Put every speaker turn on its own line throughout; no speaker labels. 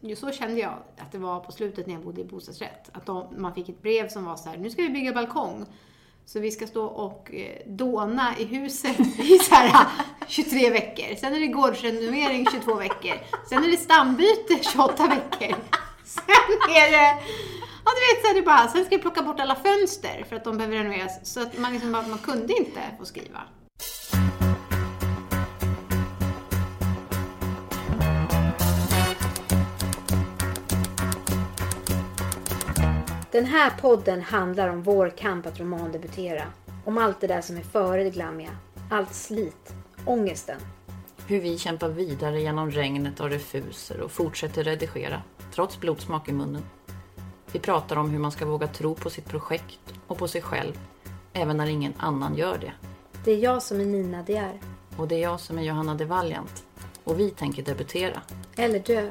Jo, så kände jag att det var på slutet när jag bodde i bostadsrätt. Att de, man fick ett brev som var så här, nu ska vi bygga balkong. Så vi ska stå och eh, dåna i huset i så här 23 veckor. Sen är det gårdsrenovering 22 veckor. Sen är det stambyte 28 veckor. Sen är det Ja, du vet, så är det bara, sen ska vi plocka bort alla fönster för att de behöver renoveras. Så att man, liksom, man kunde inte få skriva. Den här podden handlar om vår kamp att romandebutera. Om allt det där som är före det glammiga. Allt slit. Ångesten.
Hur vi kämpar vidare genom regnet och refuser och fortsätter redigera, trots blodsmak i munnen. Vi pratar om hur man ska våga tro på sitt projekt och på sig själv, även när ingen annan gör det.
Det är jag som är Nina De är.
Och det är jag som är Johanna de Valiant. Och vi tänker debutera.
Eller dö.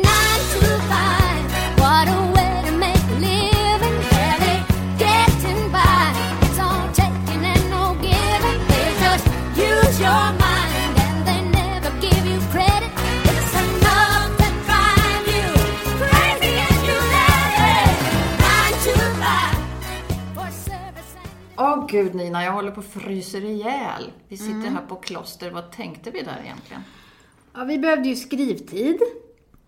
gud Nina, jag håller på att fryser ihjäl. Vi sitter här på kloster. Vad tänkte vi där egentligen?
Ja, vi behövde ju skrivtid.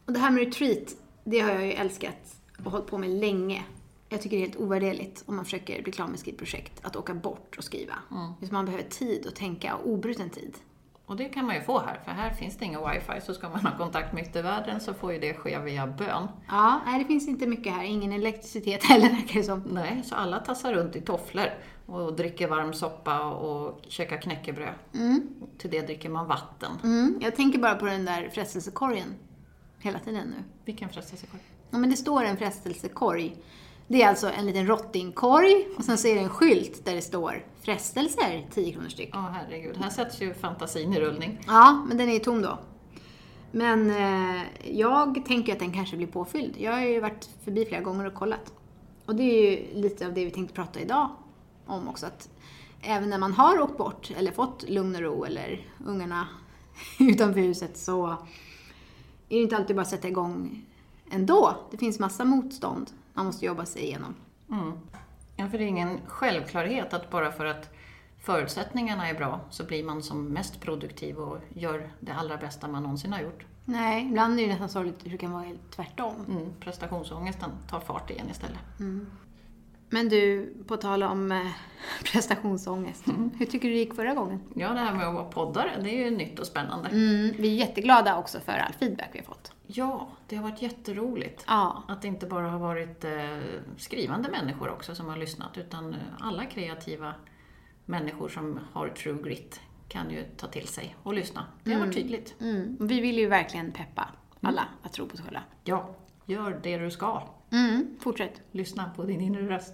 Och det här med retreat, det har jag ju älskat och hållit på med länge. Jag tycker det är helt ovärderligt om man försöker bli klar med skrivprojekt, att åka bort och skriva. Just man behöver tid att tänka och obruten tid.
Och det kan man ju få här, för här finns det ingen wifi. Så ska man ha kontakt med yttervärlden så får ju det ske via bön.
Ja, nej det finns inte mycket här. Ingen elektricitet heller verkar det som.
Nej, så alla tassar runt i tofflor och dricker varm soppa och käkar knäckebröd. Till det dricker man vatten.
Mm, jag tänker bara på den där frestelsekorgen hela tiden nu.
Vilken frestelsekorg.
Ja, men det står en frestelsekorg. Det är alltså en liten rottingkorg och sen så är det en skylt där det står frestelser, 10 kronor styck.
Ja, herregud. Här sätts ju fantasin i rullning.
Ja, men den är tom då. Men eh, jag tänker att den kanske blir påfylld. Jag har ju varit förbi flera gånger och kollat. Och det är ju lite av det vi tänkte prata idag om också. Att även när man har åkt bort eller fått lugn och ro eller ungarna utanför huset så är det inte alltid bara att sätta igång ändå. Det finns massa motstånd man måste jobba sig igenom.
Ja, för det är ingen självklarhet att bara för att förutsättningarna är bra så blir man som mest produktiv och gör det allra bästa man någonsin har gjort.
Nej, ibland är det nästan sorgligt hur det kan vara tvärtom.
Mm, prestationsångesten tar fart igen istället.
Men du, på tal om eh, prestationsångest. Hur tycker du det gick förra gången?
Ja, det här med att vara poddare, det är ju nytt och spännande.
Mm, vi är jätteglada också för all feedback vi har fått.
Ja, det har varit jätteroligt.
Ja.
Att det inte bara har varit eh, skrivande människor också som har lyssnat, utan eh, alla kreativa människor som har true grit kan ju ta till sig och lyssna. Det har varit tydligt.
Mm. Vi vill ju verkligen peppa alla att tro på sig själva.
Ja, gör det du ska.
Mm, fortsätt.
Lyssna på din inre röst.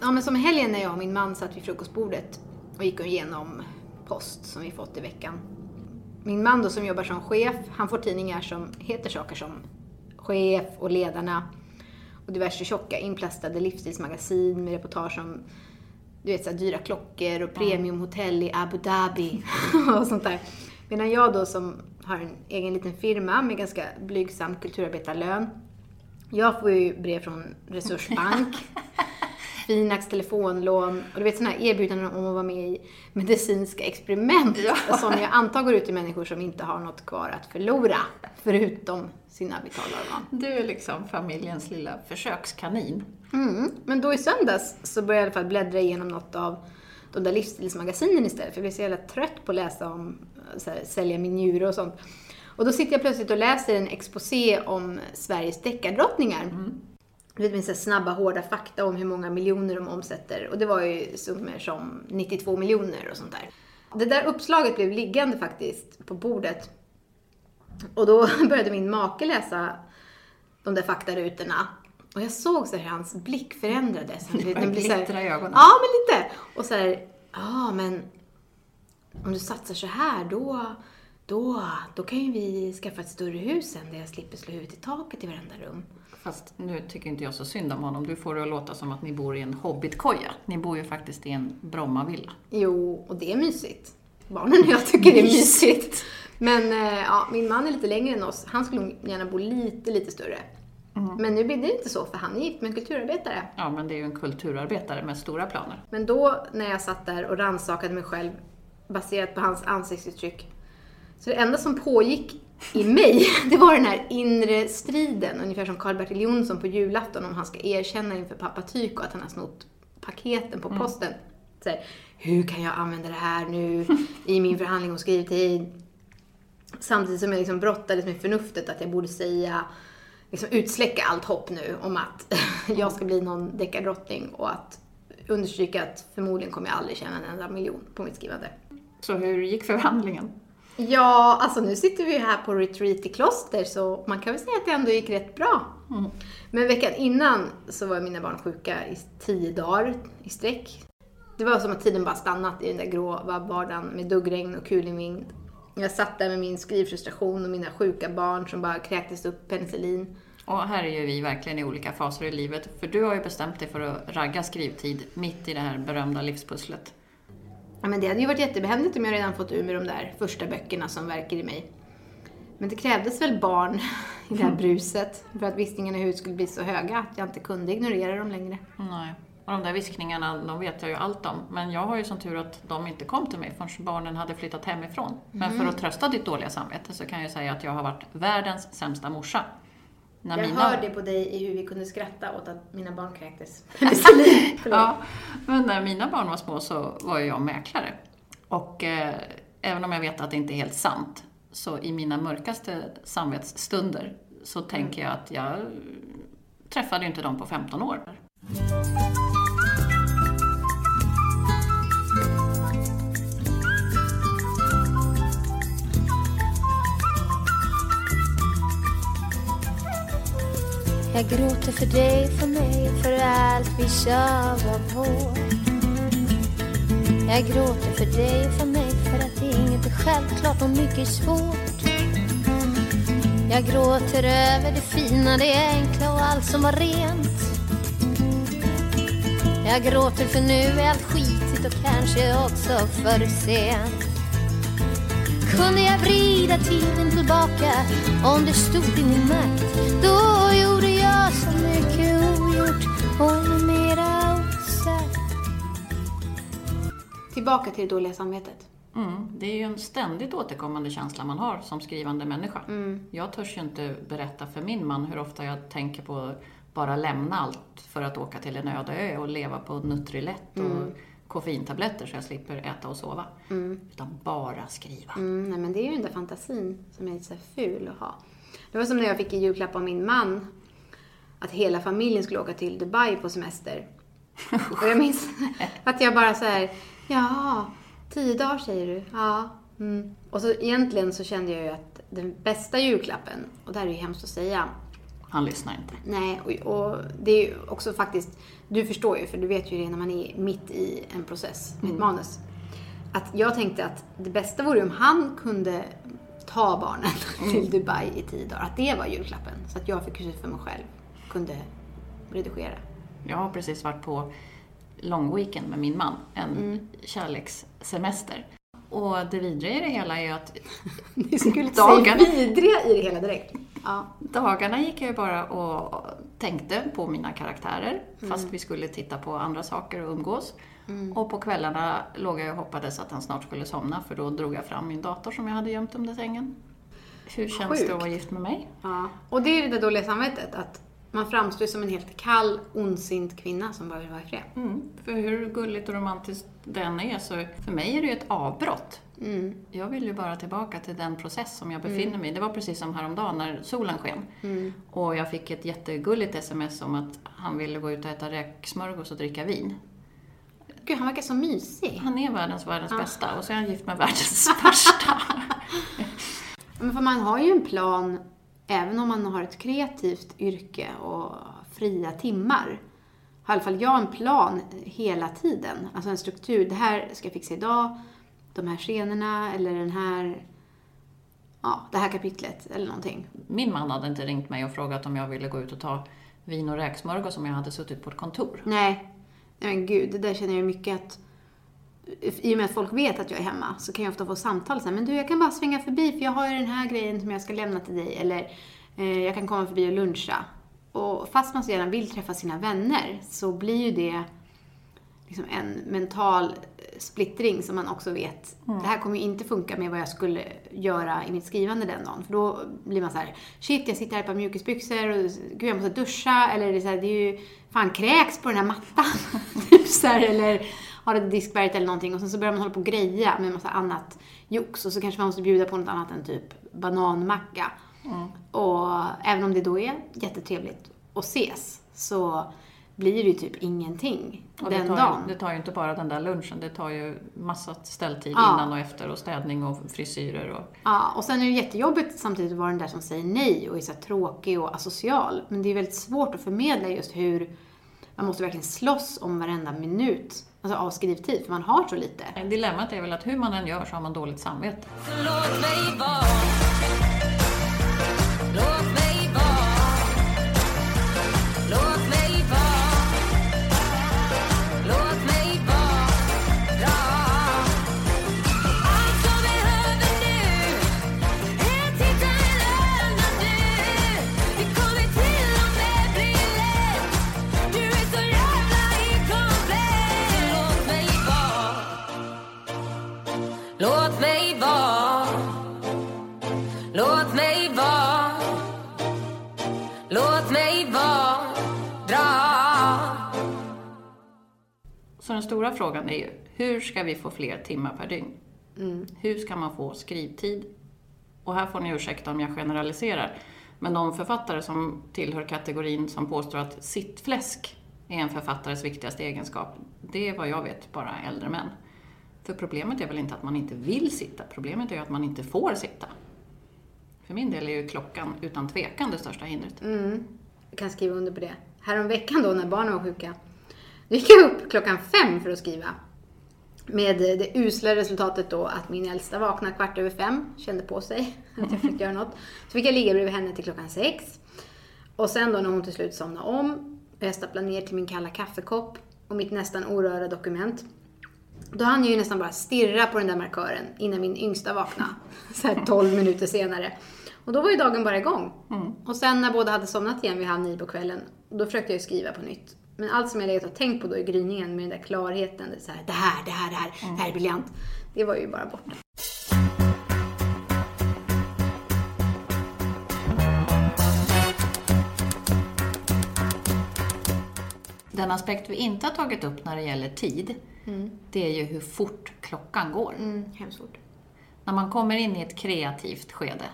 Ja, men som i helgen när jag och min man satt vid frukostbordet och gick igenom post som vi fått i veckan. Min man då som jobbar som chef, han får tidningar som heter saker som Chef och Ledarna och diverse tjocka inplastade livsstilsmagasin med reportage om du vet, så här, dyra klockor och premiumhotell i Abu Dhabi och sånt där. Medan jag då som har en egen liten firma med ganska blygsam kulturarbetarlön, jag får ju brev från Resursbank, Finax telefonlån och du vet sådana här erbjudanden om att vara med i medicinska experiment. Som jag antar går ut till människor som inte har något kvar att förlora, förutom sina vitala organ.
Du är liksom familjens lilla försökskanin.
Mm. Men då i söndags så började jag i alla fall bläddra igenom något av de där livsstilsmagasinen istället, för jag blev så jävla trött på att läsa om här, sälja min njure och sånt. Och då sitter jag plötsligt och läser en exposé om Sveriges deckardrottningar. Du vet med så snabba, hårda fakta om hur många miljoner de omsätter. Och det var ju summor som 92 miljoner och sånt där. Det där uppslaget blev liggande faktiskt på bordet. Och då började min make läsa de där faktarutorna. Och jag såg så här hans blick förändrades. Han så här-
glittra i ögonen.
Ja, men lite. Och så här, ja men om du satsar så här då, då, då kan ju vi skaffa ett större hus sen där jag slipper slå huvudet i taket i varenda rum.
Fast nu tycker inte jag så synd om honom. Du får det att låta som att ni bor i en hobbitkoja. Ni bor ju faktiskt i en Brommavilla.
Jo, och det är mysigt. Barnen och jag tycker det är mysigt. Men eh, ja, min man är lite längre än oss. Han skulle gärna bo lite, lite större. Men nu blir det inte så, för han är gift med en kulturarbetare.
Ja, men det är ju en kulturarbetare med stora planer.
Men då, när jag satt där och rannsakade mig själv, baserat på hans ansiktsuttryck, så det enda som pågick i mig, det var den här inre striden, ungefär som Karl-Bertil Jonsson på julafton om han ska erkänna inför pappa Tyko att han har snott paketen på posten. Så här, hur kan jag använda det här nu i min förhandling om skrivtid? Samtidigt som jag liksom brottades med förnuftet att jag borde säga, liksom utsläcka allt hopp nu om att jag ska bli någon deckardrottning och att understryka att förmodligen kommer jag aldrig tjäna en enda miljon på mitt skrivande.
Så hur gick förhandlingen?
Ja, alltså nu sitter vi här på retreat i kloster så man kan väl säga att det ändå gick rätt bra. Men veckan innan så var mina barn sjuka i tio dagar i sträck. Det var som att tiden bara stannat i den där gråa vardagen med duggregn och kulingvind. Jag satt där med min skrivfrustration och mina sjuka barn som bara kräktes upp penicillin.
Och här är ju vi verkligen i olika faser i livet. För du har ju bestämt dig för att ragga skrivtid mitt i det här berömda livspusslet.
Ja, men det hade ju varit jättebehändigt om jag redan fått ur mig de där första böckerna som verkar i mig. Men det krävdes väl barn i det här bruset för att viskningarna i huvudet skulle bli så höga att jag inte kunde ignorera dem längre.
Nej. Och de där viskningarna, de vet jag ju allt om. Men jag har ju som tur att de inte kom till mig förrän barnen hade flyttat hemifrån. Men för att trösta ditt dåliga samvete så kan jag säga att jag har varit världens sämsta morsa. När
Jag
mina-
hör det på dig i hur vi kunde skratta åt att mina barn kräktes.
Ja, men när mina barn var små så var jag mäklare. Och eh, även om jag vet att det inte är helt sant, så i mina mörkaste samvetsstunder så tänker jag att jag träffade inte dem på 15 år.
Jag gråter för dig, för mig, för allt vi tjavar på. Jag gråter för dig, för mig, för att inget är självklart och mycket svårt. Jag gråter över det fina, det enkla och allt som var rent. Jag gråter för nu är allt skitigt och kanske också för sent. Kunde jag vrida tiden tillbaka om det stod i min makt Då så mycket ogjort och numera osagt
Tillbaka till det dåliga samvetet.
Mm, det är ju en ständigt återkommande känsla man har som skrivande människa. Jag törs ju inte berätta för min man hur ofta jag tänker på att bara lämna allt för att åka till en öde ö och leva på Nutrilett och koffeintabletter så jag slipper äta och sova. Utan bara skriva.
Mm, nej, men det är ju den där fantasin som är lite så ful att ha. Det var som när jag fick i julklapp av min man att hela familjen skulle åka till Dubai på semester. Och jag minns att jag bara så här, ja, tio dagar säger du? Ja. Mm. Och så egentligen så kände jag ju att den bästa julklappen, och det här är ju hemskt att säga,
Han lyssnar inte.
Nej, och, och det är ju också faktiskt, du förstår ju, för du vet ju det när man är mitt i en process med ett manus. Att jag tänkte att det bästa vore om han kunde ta barnen till Dubai i tio dagar. Att det var julklappen. Så att jag fick huset för mig själv kunde redigera.
Jag har precis varit på long weekend med min man, en kärlekssemester. Och det vidriga i det hela är ju att
Ni skulle
Dagarna.
säga vidriga i det hela direkt. Ja.
dagarna gick jag ju bara och tänkte på mina karaktärer, fast vi skulle titta på andra saker och umgås. Och på kvällarna låg jag och hoppades att han snart skulle somna, för då drog jag fram min dator som jag hade gömt under sängen. Hur känns det
Sjukt.
att vara gift med mig?
ja. Och det är det dåliga samvetet. Att man framstår som en helt kall, ondsint kvinna som bara vill vara i fred.
Mm, för hur gulligt och romantiskt den är, så för mig är det ju ett avbrott.
Mm.
Jag vill ju bara tillbaka till den process som jag befinner mig i. Det var precis som häromdagen när solen sken.
Mm.
Och jag fick ett jättegulligt sms om att han ville gå ut och äta räksmörgås och dricka vin.
Gud, han verkar så mysig.
Han är världens, världens bästa och så är han gift med världens värsta.
Men för man har ju en plan även om man har ett kreativt yrke och fria timmar, har i alla fall jag en plan hela tiden. Alltså en struktur. Det här ska jag fixa idag, de här scenerna eller den här, ja, det här kapitlet eller någonting.
Min man hade inte ringt mig och frågat om jag ville gå ut och ta vin och räksmörgås om jag hade suttit på ett kontor.
Nej, nej men gud, det där känner jag mycket att i och med att folk vet att jag är hemma så kan jag ofta få samtal så här, men du jag kan bara svänga förbi för jag har ju den här grejen som jag ska lämna till dig eller eh, jag kan komma förbi och luncha. Och fast man så gärna vill träffa sina vänner så blir ju det liksom en mental eh, splittring som man också vet, det här kommer ju inte funka med vad jag skulle göra i mitt skrivande den dagen. För då blir man så här: shit jag sitter här på mjukisbyxor och gud jag måste duscha. Eller det är, så här, det är ju, fan kräks på den här mattan. typ så här, eller har ett diskberget eller någonting. Och sen så börjar man hålla på och greja med en massa annat jox. Och så kanske man måste bjuda på något annat än typ bananmacka. Och även om det då är jättetrevligt att ses så blir det ju typ ingenting
Och
den
det, tar
dagen.
ju, det tar ju inte bara den där lunchen, det tar ju massa ställtid
Ja.
innan och efter och städning och frisyrer och...
Ja, och sen är det jättejobbigt samtidigt att vara den där som säger nej och är så tråkig och asocial. Men det är väldigt svårt att förmedla just hur man måste verkligen slåss om varenda minut alltså av skrivtid, för man har så lite.
Dilemmat är väl att hur man än gör så har man dåligt samvete.
Låt mig vara
stora frågan är ju, hur ska vi få fler timmar per dygn? Hur ska man få skrivtid? Och här får ni ursäkta om jag generaliserar, men de författare som tillhör kategorin som påstår att sittfläsk är en författares viktigaste egenskap, det är vad jag vet bara äldre män. För problemet är väl inte att man inte vill sitta, problemet är ju att man inte får sitta. För min del är ju klockan utan tvekan det största hindret.
Jag kan skriva under på det. Häromveckan då när barnen var sjuka, gick jag upp klockan fem för att skriva. Med det usla resultatet då att min äldsta vaknade kvart över fem, kände på sig att jag försökte göra något. Så fick jag ligga bredvid henne till klockan sex. Och sen då när hon till slut somnade om, och jag stapplade ner till min kalla kaffekopp och mitt nästan orörda dokument. Då hann jag ju nästan bara stirra på den där markören innan min yngsta vaknade. Så här 12 minuter senare. Och då var ju dagen bara igång. Och sen när båda hade somnat igen vid halv nio på kvällen, då försökte jag ju skriva på nytt. Men allt som jag legat och tänkt på då i gryningen med den där klarheten, det, så här, det här, det här, det här, det här är briljant. Det var ju bara borta.
Den aspekt vi inte har tagit upp när det gäller tid, det är ju hur fort klockan går.
Mm, hemskt fort.
När man kommer in i ett kreativt skede,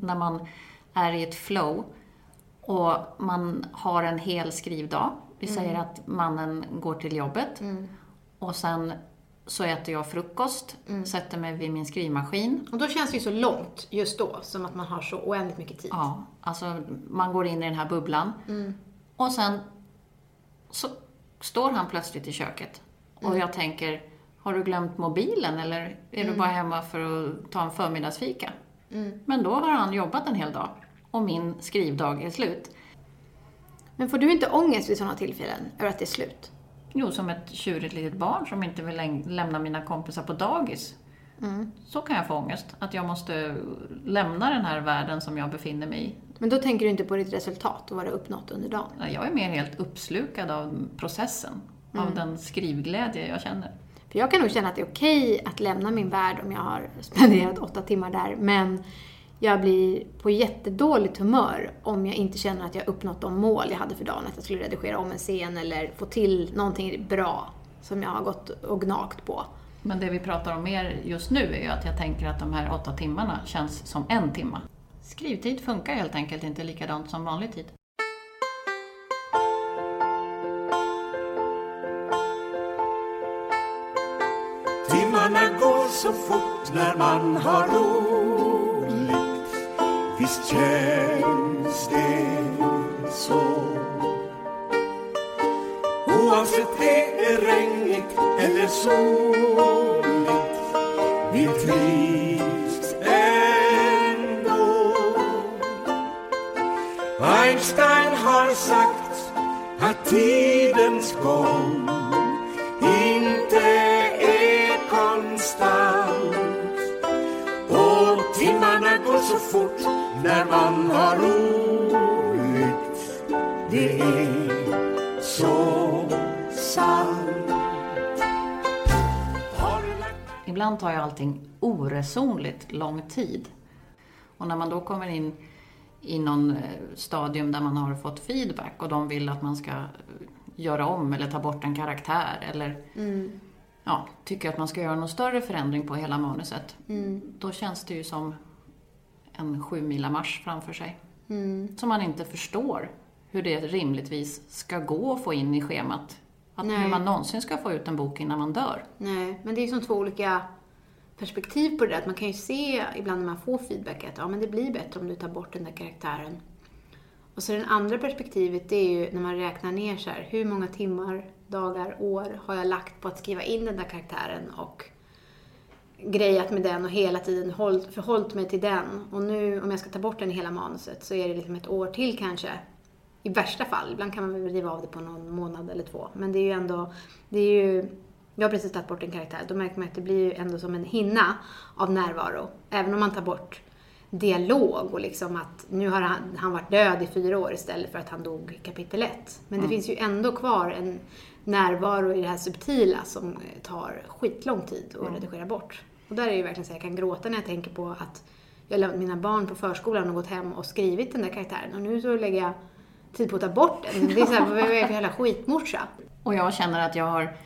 när man är i ett flow och man har en hel skrivdag. Vi säger att mannen går till jobbet och sen så äter jag frukost, sätter mig vid min skrivmaskin.
Och då känns det ju så långt just då, som att man har så oändligt mycket tid.
Ja, alltså man går in i den här bubblan. Och sen så står han plötsligt i köket och jag tänker, har du glömt mobilen eller är du bara hemma för att ta en förmiddagsfika? Men då har han jobbat en hel dag och min skrivdag är slut.
Men får du inte ångest vid sådana tillfällen, över att det är slut?
Jo, som ett tjurigt litet barn som inte vill lämna mina kompisar på dagis. Så kan jag få ångest, att jag måste lämna den här världen som jag befinner mig i.
Men då tänker du inte på ditt resultat och vad du uppnått under dagen?
Jag är mer helt uppslukad av processen, av den skrivglädje jag känner.
För jag kan nog känna att det är okej att lämna min värld om jag har spenderat åtta timmar där, men jag blir på jättedåligt humör om jag inte känner att jag uppnått de mål jag hade för dagen. Att jag skulle redigera om en scen eller få till någonting bra som jag har gått och gnagt på.
Men det vi pratar om mer just nu är ju att jag tänker att de här åtta timmarna känns som en timma. Skrivtid funkar helt enkelt inte likadant som vanlig tid.
Timmarna går så fort när man har roligt Visst känns det så. Oavsett det är regnigt eller soligt Vi trivs ändå. Einstein har sagt att tidens gång när man har roligt Det är så sant
Ibland tar ju allting oresonligt lång tid. Och när man då kommer in i någon eh, stadium där man har fått feedback och de vill att man ska eh, göra om eller ta bort en karaktär eller ja, tycker att man ska göra någon större förändring på hela manuset. Då känns det ju som en sju mila marsch framför sig. Som man inte förstår hur det rimligtvis ska gå att få in i schemat. Att
Nej.
hur man någonsin ska få ut en bok innan man dör.
Nej, men det är ju som två olika perspektiv på det där. Att man kan ju se ibland när man får feedback att ja, men det blir bättre om du tar bort den där karaktären. Och så det andra perspektivet, det är ju när man räknar ner så här, hur många timmar, dagar, år har jag lagt på att skriva in den där karaktären och grejat med den och hela tiden hållt, förhållit mig till den. Och nu, om jag ska ta bort den i hela manuset, så är det liksom ett år till kanske. I värsta fall. Ibland kan man väl riva av det på någon månad eller två. Men det är ju ändå, det är ju, jag har precis tagit bort en karaktär. Då märker man att det blir ju ändå som en hinna av närvaro. Även om man tar bort dialog och liksom att nu har han, han varit död i fyra år istället för att han dog i kapitel ett. Men det finns ju ändå kvar en närvaro i det här subtila som tar skitlång tid att redigera bort. Och där är det ju verkligen så att jag kan gråta när jag tänker på att jag har lämnat mina barn på förskolan och gått hem och skrivit den där karaktären och nu så lägger jag tid på att ta bort den. Det är så här, vad är jag för jävla skitmorsa?
Och jag känner att jag har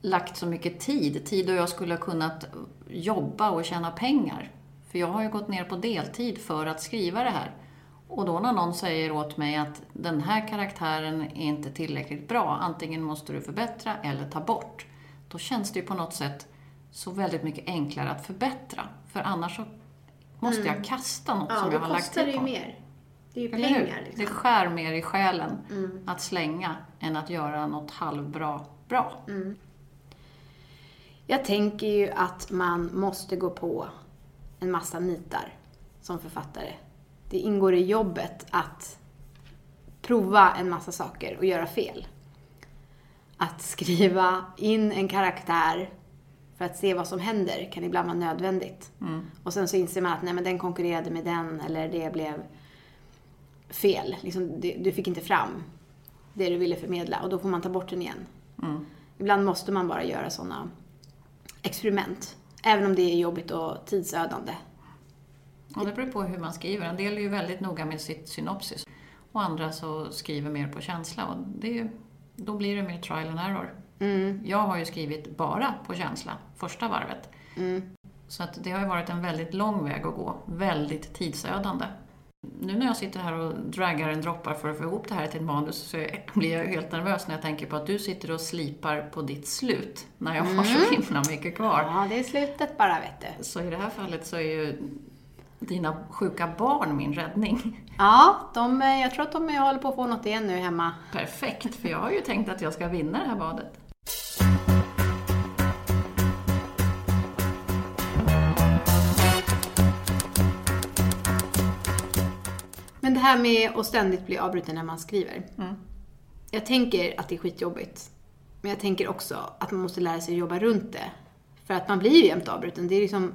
lagt så mycket tid, tid då jag skulle ha kunnat jobba och tjäna pengar. För jag har ju gått ner på deltid för att skriva det här. Och då när någon säger åt mig att den här karaktären är inte tillräckligt bra, antingen måste du förbättra eller ta bort. Då känns det ju på något sätt så väldigt mycket enklare att förbättra. För annars så måste jag kasta något
Ja,
som jag har lagt
kostar det
tid
ju
på.
mer. Det är ju
Eller
pengar liksom.
Det skär mer i själen att slänga än att göra något halvbra bra.
Jag tänker ju att man måste gå på en massa nitar som författare. Det ingår i jobbet att prova en massa saker och göra fel. Att skriva in en karaktär för att se vad som händer kan ibland vara nödvändigt. Och sen så inser man att nej, men den konkurrerade med den eller det blev fel. Liksom, du fick inte fram det du ville förmedla och då får man ta bort den igen. Ibland måste man bara göra sådana experiment. Även om det är jobbigt och tidsödande.
Och det beror på hur man skriver. En del är ju väldigt noga med sitt synopsis. Och andra så skriver mer på känsla. Och det är ju, då blir det mer trial and error. Jag har ju skrivit bara på känsla, första varvet. Så att det har ju varit en väldigt lång väg att gå. Väldigt tidsödande. Nu när jag sitter här och draggar en droppar för att få ihop det här till ett manus så blir jag helt nervös när jag tänker på att du sitter och slipar på ditt slut. När jag har så himla mycket kvar.
Ja, det är slutet bara vet du.
Så i det här fallet så är ju dina sjuka barn min räddning.
Ja, de, jag tror att de håller på att få något igen nu hemma.
Perfekt, för jag har ju tänkt att jag ska vinna det här badet.
Men det här med att ständigt bli avbruten när man skriver. Jag tänker att det är skitjobbigt. Men jag tänker också att man måste lära sig att jobba runt det. För att man blir ju jämt avbruten. Det är liksom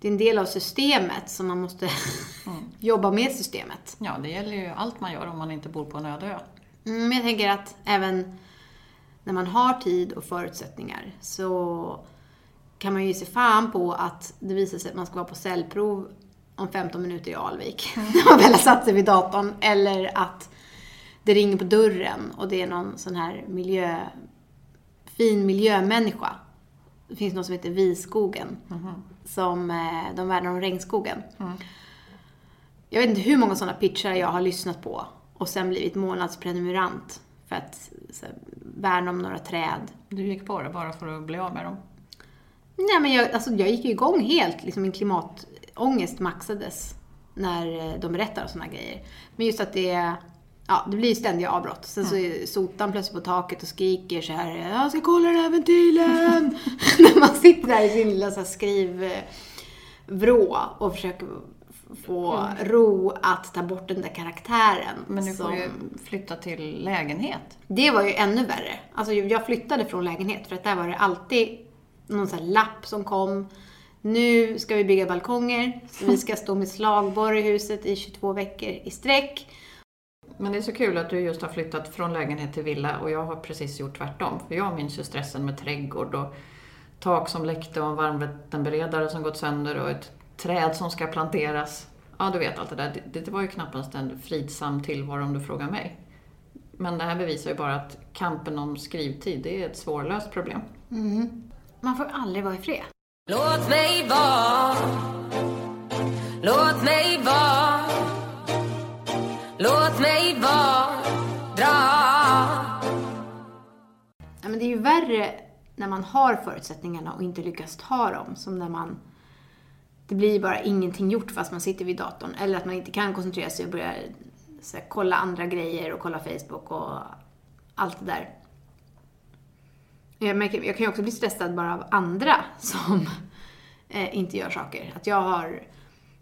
det är en del av systemet som man måste jobba med systemet.
Ja, det gäller ju allt man gör om man inte bor på en öde ö.
Mm, men jag tänker att även när man har tid och förutsättningar så kan man ju se fan på att det visar sig att man ska vara på cellprov om 15 minuter i Alvik. När man väl har satt sig vid datorn. Eller att det ringer på dörren och det är någon sån här miljö, fin miljömänniska. Det finns något som heter Viskogen. Som, eh, de värnar om regnskogen. Jag vet inte hur många sådana pitchar jag har lyssnat på och sen blivit månadsprenumerant för att så, värna om några träd.
Du gick på det bara för att bli av med dem.
Nej men jag, alltså, jag gick ju igång helt, liksom min klimatångest maxades. när eh, de berättar och såna grejer. Men just att det är, ja, det blir ju ständiga avbrott. Sen så är sotan plötsligt på taket och skriker så här, jag ska kolla den här ventilen! när man sitter där i sin lilla så här, skrivvrå och försöker få ro att ta bort den där karaktären.
Men du får
som-
ju flytta till lägenhet.
det var ju ännu värre. Alltså jag flyttade från lägenhet för att där var det alltid någon sån här lapp som kom. Nu ska vi bygga balkonger, så vi ska stå med slagborr i huset i 22 veckor i sträck.
Men det är så kul att du just har flyttat från lägenhet till villa och jag har precis gjort tvärtom. För jag minns ju stressen med trädgård och tak som läckte och en varmvattenberedare som gått sönder och ett träd som ska planteras. Ja, du vet allt det där. Det, det var ju knappast en fridsam tillvaro om du frågar mig. Men det här bevisar ju bara att kampen om skrivtid, det är ett svårlöst problem.
Man får aldrig vara i fred.
Låt mig vara Låt mig vara Låt mig vara Dra
Ja, men det är ju värre när man har förutsättningarna och inte lyckas ta dem. Som när man... Det blir ju bara ingenting gjort fast man sitter vid datorn. Eller att man inte kan koncentrera sig och börja så här, kolla andra grejer och kolla Facebook och allt det där. Jag, märker, jag kan ju också bli stressad bara av andra som eh, inte gör saker. Att jag har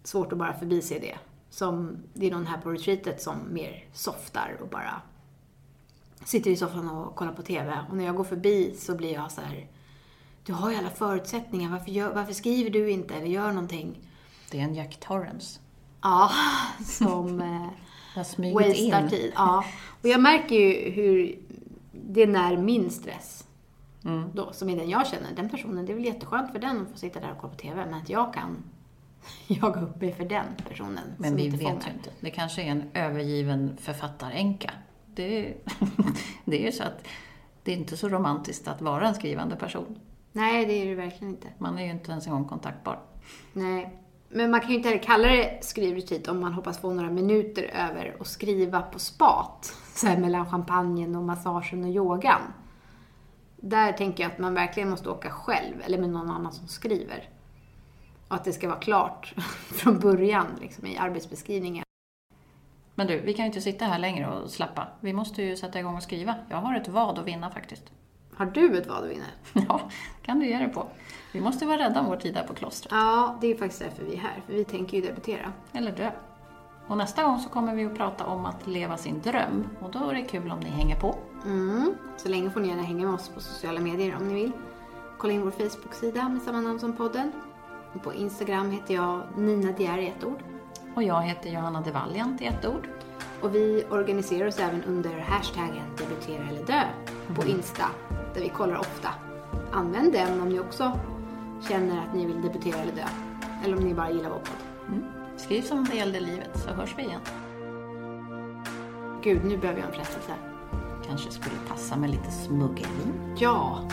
svårt att bara förbise det. Som, det är någon här på retreatet som mer softar och bara sitter i soffan och kollar på TV. Och när jag går förbi så blir jag så här. Du har ju alla förutsättningar. Varför, gör, varför skriver du inte eller gör någonting?
Det är en Jack Torrance.
Ja, som eh,
in.
tid. Ja. Och jag märker ju hur det när min stress.
Mm.
Då, som är den jag känner. Den personen, det är väl jätteskönt för den att få sitta där och kolla på TV. Men att jag kan jaga upp mig för den personen.
Men vi vet ju inte. Det kanske är en övergiven författaränka. Det, det är ju så att det är inte så romantiskt att vara en skrivande person.
Nej, det är det verkligen inte.
Man är ju inte ens en gång kontaktbar.
Nej. Men man kan ju inte heller kalla det skrivretreat om man hoppas få några minuter över och skriva på spat. Så här mellan champagnen och massagen och yogan. Där tänker jag att man verkligen måste åka själv, eller med någon annan som skriver. Och att det ska vara klart från början, liksom, i arbetsbeskrivningen.
Men du, vi kan ju inte sitta här längre och slappa. Vi måste ju sätta igång och skriva. Jag har ett vad att vinna faktiskt.
Har du ett vad att vinna?
Ja, kan du ge det på. Vi måste vara rädda om vår tid här på klostret.
Ja, det är faktiskt därför vi är här. För vi tänker ju debutera.
Eller dö. Och nästa gång så kommer vi att prata om att leva sin dröm. Och då är det kul om ni hänger på.
Mm. Så länge får ni gärna hänga med oss på sociala medier om ni vill. Kolla in vår Facebook-sida med samma namn som podden. Och på Instagram heter jag Nina Diar i ett ord.
Och jag heter Johanna de Valiant i ett ord.
Och vi organiserar oss även under hashtaggen debutera eller dö på Insta, där vi kollar ofta. Använd den om ni också känner att ni vill debutera eller dö. Eller om ni bara gillar vår podd.
Mm. Skriv som det gällde livet så hörs vi igen.
Gud, nu behöver jag en frestelse.
Kanske skulle passa med lite smuggelvin.
Ja!